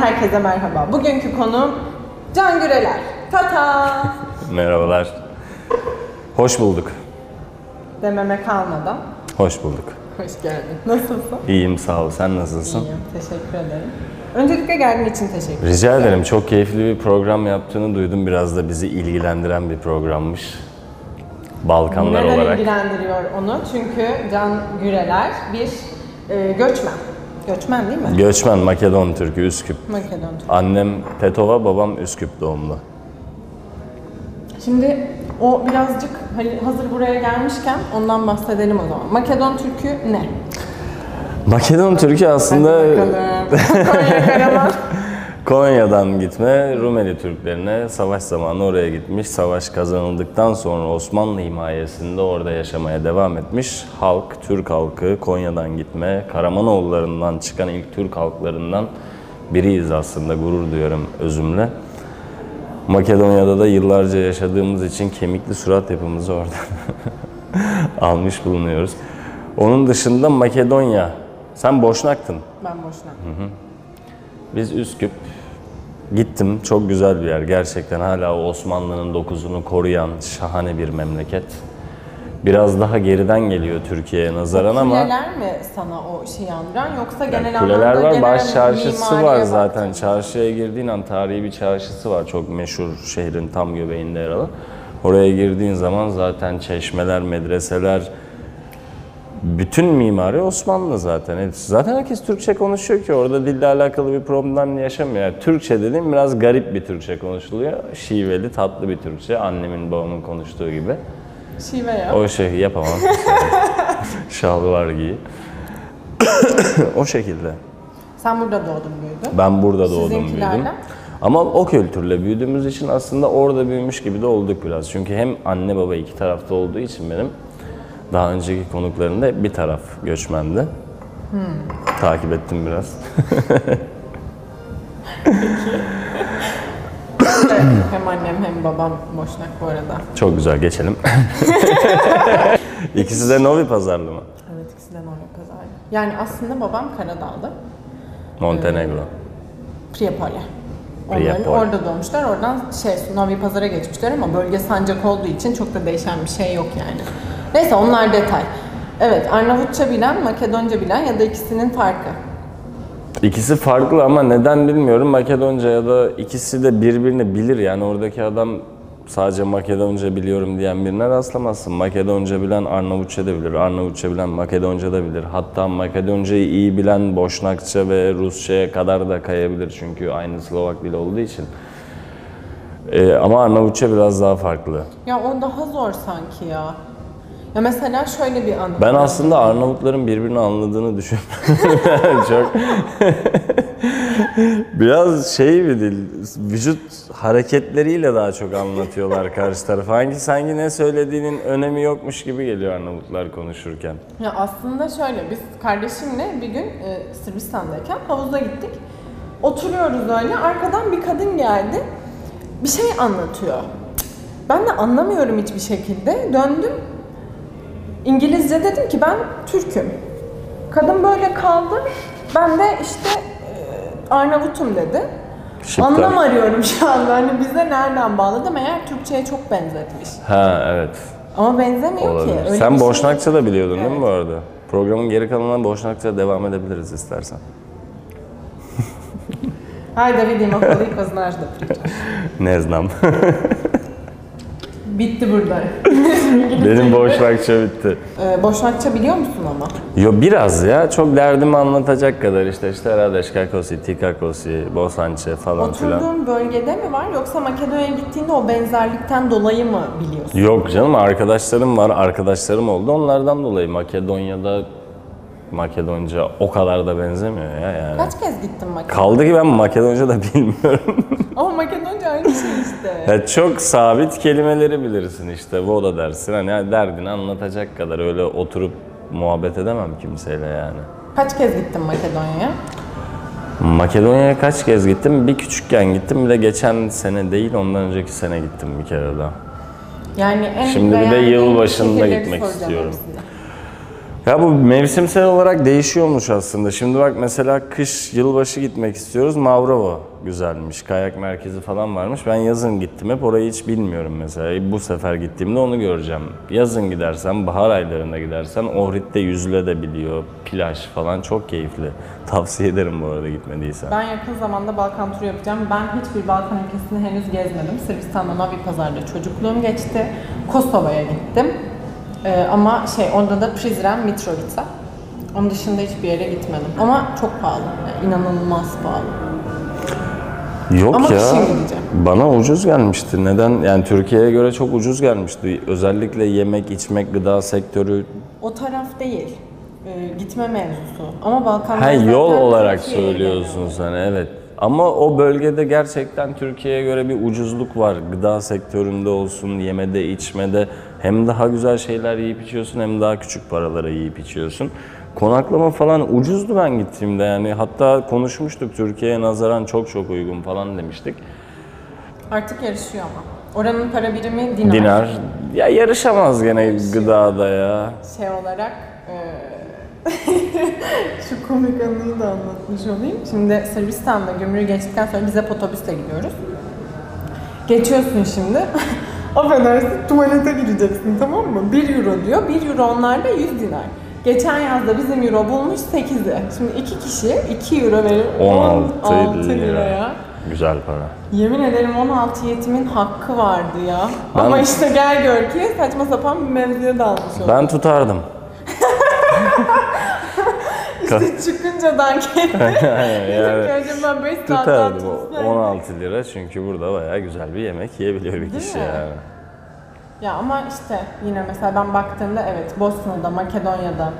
Herkese merhaba. Bugünkü konum Can Güreler. Tata Merhabalar. Hoş bulduk. dememe kalmadan. Hoş bulduk. Hoş geldin. Nasılsın? İyiyim sağ ol. Sen nasılsın? İyiyim. Teşekkür ederim. Öncelikle geldiğin için teşekkür ederim. Rica ederim. Çok keyifli bir program yaptığını duydum. Biraz da bizi ilgilendiren bir programmış. Balkanlar Neden olarak. ilgilendiriyor onu? Çünkü Can Güreler bir e, göçmen. Göçmen değil mi? Göçmen Makedon Türk'ü Üsküp. Makedon Türk. Annem Tetova, babam Üsküp doğumlu. Şimdi o birazcık hani hazır buraya gelmişken ondan bahsedelim o zaman. Makedon Türk'ü ne? Makedon Türk'ü aslında Bakalım. Konya'dan gitme Rumeli Türklerine savaş zamanı oraya gitmiş. Savaş kazanıldıktan sonra Osmanlı himayesinde orada yaşamaya devam etmiş. Halk, Türk halkı Konya'dan gitme, Karamanoğullarından çıkan ilk Türk halklarından biriyiz aslında gurur duyuyorum özümle. Makedonya'da da yıllarca yaşadığımız için kemikli surat yapımızı orada almış bulunuyoruz. Onun dışında Makedonya, sen Boşnaktın. Ben boşuna. Biz Üsküp gittim. Çok güzel bir yer. Gerçekten hala o Osmanlı'nın dokuzunu koruyan şahane bir memleket. Biraz daha geriden geliyor Türkiye'ye nazaran ama Kuleler mi sana o şeyi andıran yoksa genel yani kuleler anlamda var. genel Baş çarşısı mimariye var zaten. Çarşıya girdiğin an tarihi bir çarşısı var. Çok meşhur şehrin tam göbeğinde yer alan. Oraya girdiğin zaman zaten çeşmeler, medreseler, bütün mimari Osmanlı zaten. Hepsi. Zaten herkes Türkçe konuşuyor ki orada dille alakalı bir problem yaşamıyor. Yani Türkçe dediğim biraz garip bir Türkçe konuşuluyor. Şiveli, tatlı bir Türkçe. Annemin, babamın konuştuğu gibi. Şive ya. O şey yapamam. Şalvar giy. o şekilde. Sen burada doğdun büyüdün. Ben burada doğdum büyüdüm. Ama o kültürle büyüdüğümüz için aslında orada büyümüş gibi de olduk biraz. Çünkü hem anne baba iki tarafta olduğu için benim daha önceki konuklarında bir taraf göçmendi. Takip ettim biraz. Evet, hem annem hem babam boşnak bu arada. Çok güzel geçelim. İkisi de Novi Pazarlı mı? Evet ikisi de Norveç pazarı. Yani aslında babam Karadağ'da. Montenegro. Priyapole. Onların orada doğmuşlar. Oradan şey Novi Pazar'a geçmişler ama bölge sancak olduğu için çok da değişen bir şey yok yani. Neyse onlar detay. Evet Arnavutça bilen, Makedonca bilen ya da ikisinin farkı. İkisi farklı ama neden bilmiyorum. Makedonca ya da ikisi de birbirini bilir. Yani oradaki adam sadece Makedonca biliyorum diyen birine rastlamazsın. Makedonca bilen Arnavutça da bilir. Arnavutça bilen Makedonca da bilir. Hatta Makedoncayı iyi bilen Boşnakça ve Rusça'ya kadar da kayabilir. Çünkü aynı Slovak dili olduğu için. Ee, ama Arnavutça biraz daha farklı. Ya o daha zor sanki ya. Ya mesela şöyle bir anı. Ben aslında Arnavutların birbirini anladığını düşünüyorum. Çok biraz şey bir dil, vücut hareketleriyle daha çok anlatıyorlar karşı tarafa. Hangi sanki ne söylediğinin önemi yokmuş gibi geliyor Arnavutlar konuşurken. Ya aslında şöyle biz kardeşimle bir gün e, Sırbistan'dayken havuza gittik. Oturuyoruz öyle arkadan bir kadın geldi. Bir şey anlatıyor. Ben de anlamıyorum hiçbir şekilde. Döndüm. İngilizce dedim ki ben Türk'üm. Kadın böyle kaldı. Ben de işte Arnavut'um dedi. Şıptar. Anlam arıyorum şu anda. Hani bize nereden bağladı? Meğer Türkçe'ye çok benzetmiş. Ha evet. Ama benzemiyor Olabilir. ki. Öyle Sen şey- Boşnakça da biliyordun değil mi Evet. bu arada? Programın geri kalanına Boşnakça devam edebiliriz istersen. Hajde vidimo koliko znaš da pričaš. Ne znam. Bitti burada. Benim Boşnakça bitti. Ee, Boşnakça biliyor musun ama? Yo biraz ya. Çok derdimi anlatacak kadar işte işte Radeš kako si, ti kako si, Bosanče falan filan. Oturduğun bölgede mi var yoksa Makedonya'ya gittiğinde o benzerlikten dolayı mı biliyorsun? Yok canım arkadaşlarım var. Arkadaşlarım oldu. Onlardan dolayı Makedonya'da Makedonca o kadar da benzemiyor ya yani. Kaç kez gittin Makedonya'ya? Kaldı ki ben Makedonca da bilmiyorum. Ama Makedonca aynı şey işte. ya çok sabit kelimeleri bilirsin işte. Voda dersin. Hani derdini anlatacak kadar öyle oturup muhabbet edemem kimseyle yani. Kaç kez gittin Makedonya'ya? Makedonya'ya kaç kez gittim? Bir küçükken gittim. Bir de geçen sene değil, ondan önceki sene gittim bir kere daha. Yani en Şimdi bir de yılbaşında şehirleri gitmek istiyorum. hepsine. Ya bu mevsimsel olarak değişiyormuş aslında. Şimdi bak mesela kış, yılbaşı gitmek istiyoruz. Mavrova güzelmiş. Kayak merkezi falan varmış. Ben yazın gittim hep orayı hiç bilmiyorum mesela. Bu sefer gittiğimde onu göreceğim. Yazın gidersen, bahar aylarında gidersen Ohrid'de yüzülebiliyor. Plaj falan çok keyifli. Tavsiye ederim bu arada gitmediysen. Ben yakın zamanda Balkan turu yapacağım. Ben hiçbir Balkan ülkesini henüz gezmedim. Sırbistan'da Novi Pazar'da çocukluğum geçti. Kosova'ya gittim. Ee, ama şey orada da Prizren, Mitrovica. Onun dışında hiçbir yere gitmedim. Ama çok pahalı. Yani inanılmaz pahalı. Yok Ama ya. Bana ucuz gelmişti. Neden? Yani Türkiye'ye göre çok ucuz gelmişti. Özellikle yemek, içmek, gıda sektörü. O taraf değil. Ee, gitme mevzusu. Ama Balkan Ha yol olarak söylüyorsun sen evet. Ama o bölgede gerçekten Türkiye'ye göre bir ucuzluk var. Gıda sektöründe olsun, yemede, içmede hem daha güzel şeyler yiyip içiyorsun hem daha küçük paralara yiyip içiyorsun. Konaklama falan ucuzdu ben gittiğimde yani. Hatta konuşmuştuk Türkiye'ye nazaran çok çok uygun falan demiştik. Artık yarışıyor ama. Oranın para birimi dinar. Dinar. Ya yarışamaz gene gıdada ya. Şey olarak eee, şu komik anıyı da anlatmış olayım. Şimdi Sırbistan'da gümrüğü geçtikten sonra biz hep otobüsle gidiyoruz. Geçiyorsun şimdi. Affedersin tuvalete gireceksin tamam mı? 1 euro diyor. 1 euro onlarda 100 dinar. Geçen yazda bizim euro bulmuş 8'i. Şimdi iki kişi 2 euro verir 16 16 lira. liraya. Güzel para. Yemin ederim 16 yetimin hakkı vardı ya. Ben- Ama işte gel gör ki saçma sapan bir mevzuya dalmış oldum. Ben tutardım. İşte çıkınca dank etti. yani acaba 5 saat daha tutardım. tutsaydım. O 16 lira çünkü burada bayağı güzel bir yemek yiyebiliyor bir Değil kişi mi? yani. Ya ama işte yine mesela ben baktığımda evet Bosna'da, Makedonya'da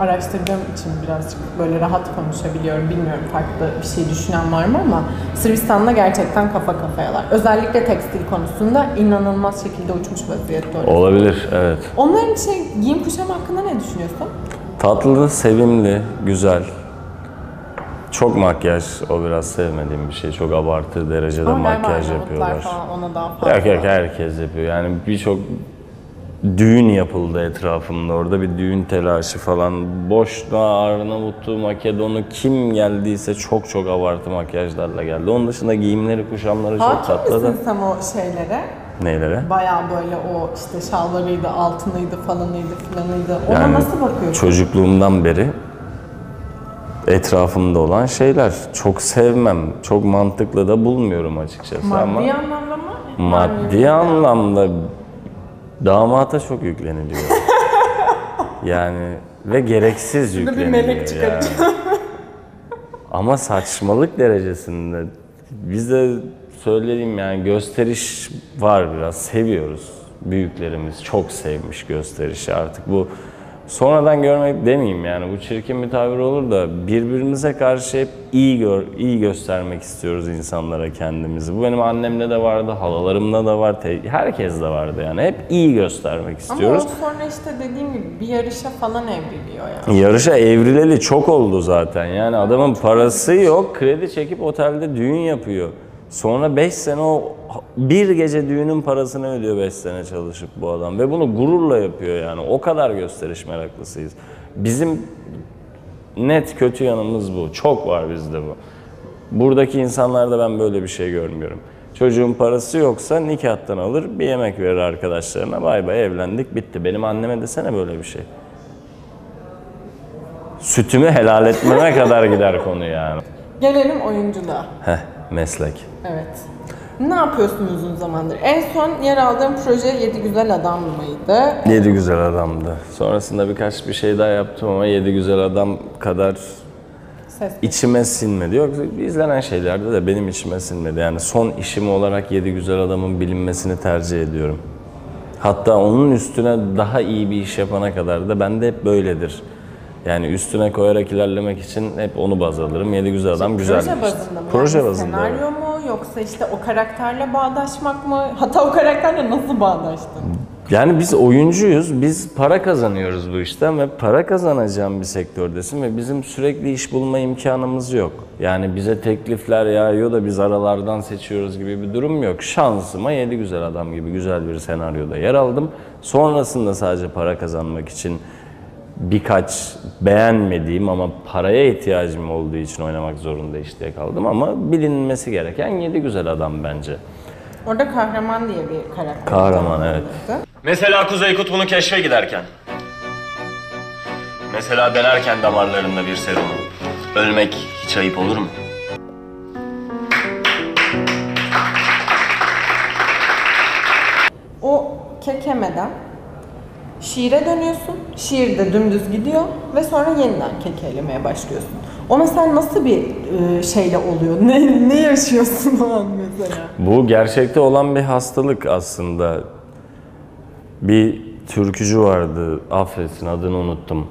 araştırdığım için birazcık böyle rahat konuşabiliyorum. Bilmiyorum farklı bir şey düşünen var mı ama Sırbistan'da gerçekten kafa kafayalar. Özellikle tekstil konusunda inanılmaz şekilde uçmuş vaziyette orası. Olabilir, evet. Onların şey giyim kuşam hakkında ne düşünüyorsun? Tatlı, sevimli, güzel. Çok makyaj, o biraz sevmediğim bir şey. Çok abartı derecede Ama makyaj yapıyorlar. falan ona daha fazla. Yok yok herkes yapıyor. Yani birçok düğün yapıldı etrafımda orada bir düğün telaşı falan. Boşna, Arnavut'u, Makedon'u kim geldiyse çok çok abartı makyajlarla geldi. Onun dışında giyimleri, kuşamları çok Hakim tatlı da. misin sen o şeylere? Neylere? Baya böyle o işte şalvarıydı, altınıydı, falanıydı, filanıydı. Ona Yani nasıl bakıyorsun? Çocukluğumdan beri etrafımda olan şeyler. Çok sevmem, çok mantıklı da bulmuyorum açıkçası Maddi ama anlamda mı? maddi anlamda damata çok yükleniliyor. yani ve gereksiz bir yükleniliyor melek yani. çıkaracağım. Ama saçmalık derecesinde. Biz de söyleyeyim yani gösteriş var biraz. Seviyoruz. Büyüklerimiz çok sevmiş gösterişi artık. Bu sonradan görmek demeyeyim yani bu çirkin bir tabir olur da birbirimize karşı hep iyi gör, iyi göstermek istiyoruz insanlara kendimizi. Bu benim annemde de vardı, halalarımda da var, te- herkes de vardı yani. Hep iyi göstermek Ama istiyoruz. o sonra işte dediğim gibi bir yarışa falan evriliyor yani. Yarışa evrileli çok oldu zaten. Yani adamın parası yok, kredi çekip otelde düğün yapıyor. Sonra 5 sene o bir gece düğünün parasını ödüyor 5 sene çalışıp bu adam ve bunu gururla yapıyor yani. O kadar gösteriş meraklısıyız. Bizim net kötü yanımız bu. Çok var bizde bu. Buradaki insanlarda ben böyle bir şey görmüyorum. Çocuğun parası yoksa nikahtan alır, bir yemek verir arkadaşlarına. Bay bay evlendik, bitti. Benim anneme desene böyle bir şey. Sütümü helal etmeme kadar gider konu yani. Gelelim oyunculuğa. Heh, meslek. Evet. Ne yapıyorsun uzun zamandır? En son yer aldığım proje Yedi Güzel Adam mıydı? Yedi güzel adamdı. Sonrasında birkaç bir şey daha yaptım ama yedi güzel adam kadar Ses. içime sinmedi. Yok izlenen şeylerde de benim içime sinmedi. Yani son işim olarak yedi güzel adamın bilinmesini tercih ediyorum. Hatta onun üstüne daha iyi bir iş yapana kadar da bende hep böyledir. Yani üstüne koyarak ilerlemek için hep onu baz alırım. Yedi güzel adam güzel Proje bazında mı? Proje yani bazında. Senaryo mu yoksa işte o karakterle bağdaşmak mı? Hatta o karakterle nasıl bağdaştın? Yani biz oyuncuyuz, biz para kazanıyoruz bu işten ve para kazanacağım bir sektördesin ve bizim sürekli iş bulma imkanımız yok. Yani bize teklifler yağıyor da biz aralardan seçiyoruz gibi bir durum yok. Şansıma yedi güzel adam gibi güzel bir senaryoda yer aldım. Sonrasında sadece para kazanmak için birkaç beğenmediğim ama paraya ihtiyacım olduğu için oynamak zorunda işte kaldım ama bilinmesi gereken yedi güzel adam bence. Orada kahraman diye bir karakter. Kahraman, evet. Mesela Kuzey Kutbu'nu keşfe giderken. Mesela denerken damarlarında bir serumu. Ölmek hiç ayıp olur mu? O kekemeden şiire dönüyorsun. Şiir de dümdüz gidiyor ve sonra yeniden kekelemeye başlıyorsun. O mesela nasıl bir e, şeyle oluyor? Ne, ne yaşıyorsun o an mesela? Bu gerçekte olan bir hastalık aslında. Bir türkücü vardı, affetsin adını unuttum.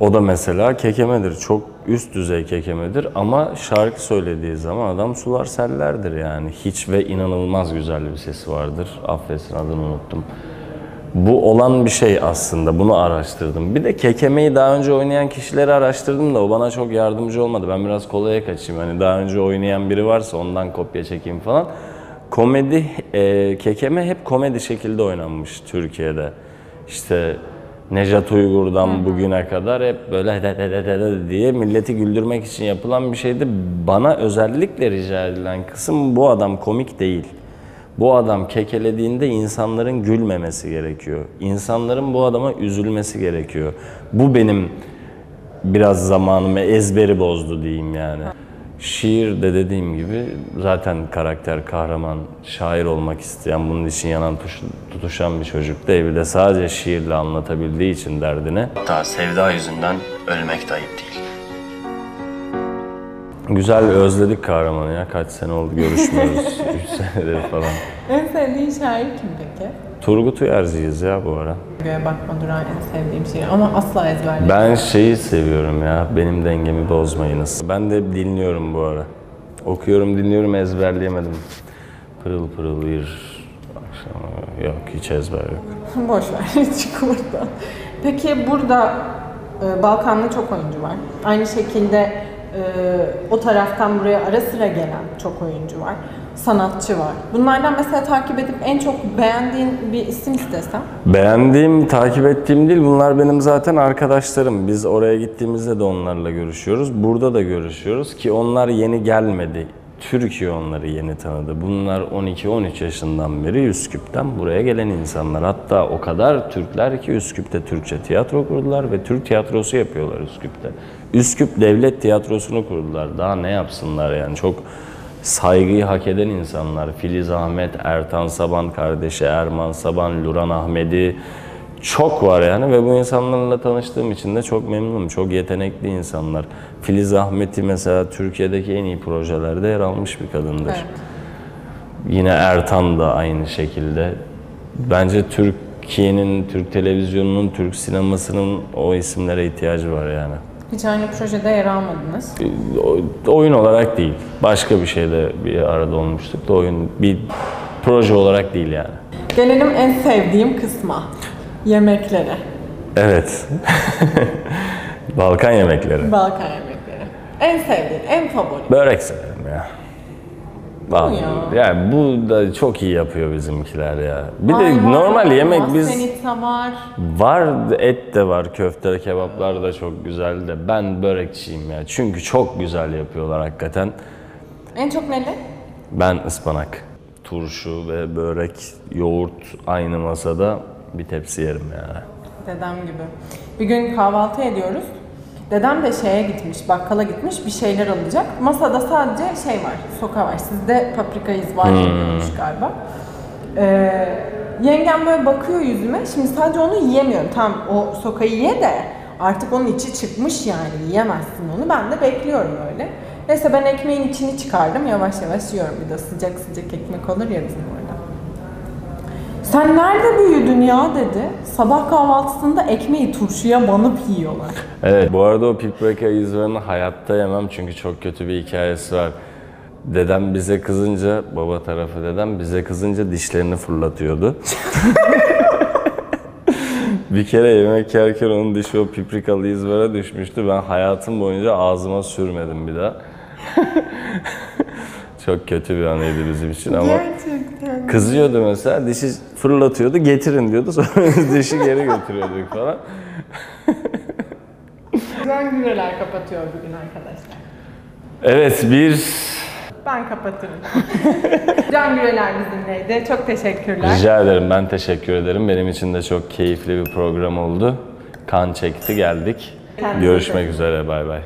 O da mesela kekemedir. Çok üst düzey kekemedir ama şarkı söylediği zaman adam sular sellerdir yani. Hiç ve inanılmaz güzel bir sesi vardır. Affetsin adını unuttum. Bu olan bir şey aslında. Bunu araştırdım. Bir de kekemeyi daha önce oynayan kişileri araştırdım da o bana çok yardımcı olmadı. Ben biraz kolaya kaçayım. Hani daha önce oynayan biri varsa ondan kopya çekeyim falan. Komedi, e, kekeme hep komedi şekilde oynanmış Türkiye'de. İşte Nejat Uygur'dan bugüne kadar hep böyle de de de de de diye milleti güldürmek için yapılan bir şeydi. Bana özellikle rica edilen kısım bu adam komik değil. Bu adam kekelediğinde insanların gülmemesi gerekiyor. İnsanların bu adama üzülmesi gerekiyor. Bu benim biraz zamanımı ezberi bozdu diyeyim yani. Şiir de dediğim gibi zaten karakter, kahraman, şair olmak isteyen, bunun için yanan tuş- tutuşan bir çocuk değil. Bir de sadece şiirle anlatabildiği için derdini. Hatta sevda yüzünden ölmek de ayıp değil. Güzel özledik kahramanı ya. Kaç sene oldu görüşmüyoruz. 3 senedir falan. En sevdiğin şair kim peki? Turgut Uyarcıyız ya bu ara. Göğe bakma duran en sevdiğim şiir ama asla ezberleyemem. Ben şeyi seviyorum ya, benim dengemi bozmayınız. Ben de dinliyorum bu ara. Okuyorum, dinliyorum, ezberleyemedim. Pırıl pırıl bir akşam, yok hiç ezber yok. Boş ver, çık buradan. Peki burada e, Balkan'da çok oyuncu var. Aynı şekilde e, o taraftan buraya ara sıra gelen çok oyuncu var. Sanatçı var. Bunlardan mesela takip edip en çok beğendiğin bir isim istesem? Beğendiğim, takip ettiğim değil, bunlar benim zaten arkadaşlarım. Biz oraya gittiğimizde de onlarla görüşüyoruz. Burada da görüşüyoruz ki onlar yeni gelmedi. Türkiye onları yeni tanıdı. Bunlar 12-13 yaşından beri Üsküp'ten buraya gelen insanlar. Hatta o kadar Türkler ki Üsküp'te Türkçe tiyatro kurdular ve Türk tiyatrosu yapıyorlar Üsküp'te. Üsküp Devlet Tiyatrosu'nu kurdular. Daha ne yapsınlar yani çok saygıyı hak eden insanlar. Filiz Ahmet, Ertan Saban kardeşi, Erman Saban, Luran Ahmedi çok var yani ve bu insanlarla tanıştığım için de çok memnunum. Çok yetenekli insanlar. Filiz Ahmet'i mesela Türkiye'deki en iyi projelerde yer almış bir kadındır. Evet. Yine Ertan da aynı şekilde. Bence Türkiye'nin, Türk televizyonunun, Türk sinemasının o isimlere ihtiyacı var yani. Hiç aynı projede yer almadınız. O- oyun olarak değil. Başka bir şeyde bir arada olmuştuk da oyun bir proje olarak değil yani. Gelelim en sevdiğim kısma. Yemeklere. Evet. Balkan yemekleri. Balkan yemekleri. En sevdiğin, en favori. Börek severim ya. Vallahi. ya? Yani bu da çok iyi yapıyor bizimkiler ya. Bir Ay de var, normal yemek biz var. var et de var, köfte, kebaplar da çok güzel de ben börekçiyim ya. Çünkü çok güzel yapıyorlar hakikaten. En çok neli? Ben ıspanak, turşu ve börek, yoğurt aynı masada bir tepsi yerim yani. Dedem gibi. Bir gün kahvaltı ediyoruz. Dedem de şeye gitmiş, bakkala gitmiş, bir şeyler alacak. Masada sadece şey var, soka var. Sizde paprika iz var deniyormuş galiba. Ee, yengem böyle bakıyor yüzüme. Şimdi sadece onu yiyemiyorum. Tam o sokayı ye de artık onun içi çıkmış yani. Yiyemezsin onu. Ben de bekliyorum öyle. Neyse ben ekmeğin içini çıkardım. Yavaş yavaş yiyorum. Bir de sıcak sıcak ekmek olur ya bizim. Sen nerede büyüdün ya dedi. Sabah kahvaltısında ekmeği turşuya banıp yiyorlar. Evet, bu arada o pipreka izlerini hayatta yemem çünkü çok kötü bir hikayesi var. Dedem bize kızınca, baba tarafı dedem bize kızınca dişlerini fırlatıyordu. bir kere yemek yerken onun dişi o piprikalı izvara düşmüştü. Ben hayatım boyunca ağzıma sürmedim bir daha. çok kötü bir anıydı bizim için ama Gerçekten. Kızıyordu mesela dişi fırlatıyordu getirin diyordu sonra dişi geri götürüyorduk falan. Can Güreler kapatıyor bugün arkadaşlar. Evet bir Ben kapatırım. Can Güreler bizimleydi. Çok teşekkürler. rica ederim ben teşekkür ederim. Benim için de çok keyifli bir program oldu. Kan çekti geldik. Kendinize Görüşmek üzere bay bay.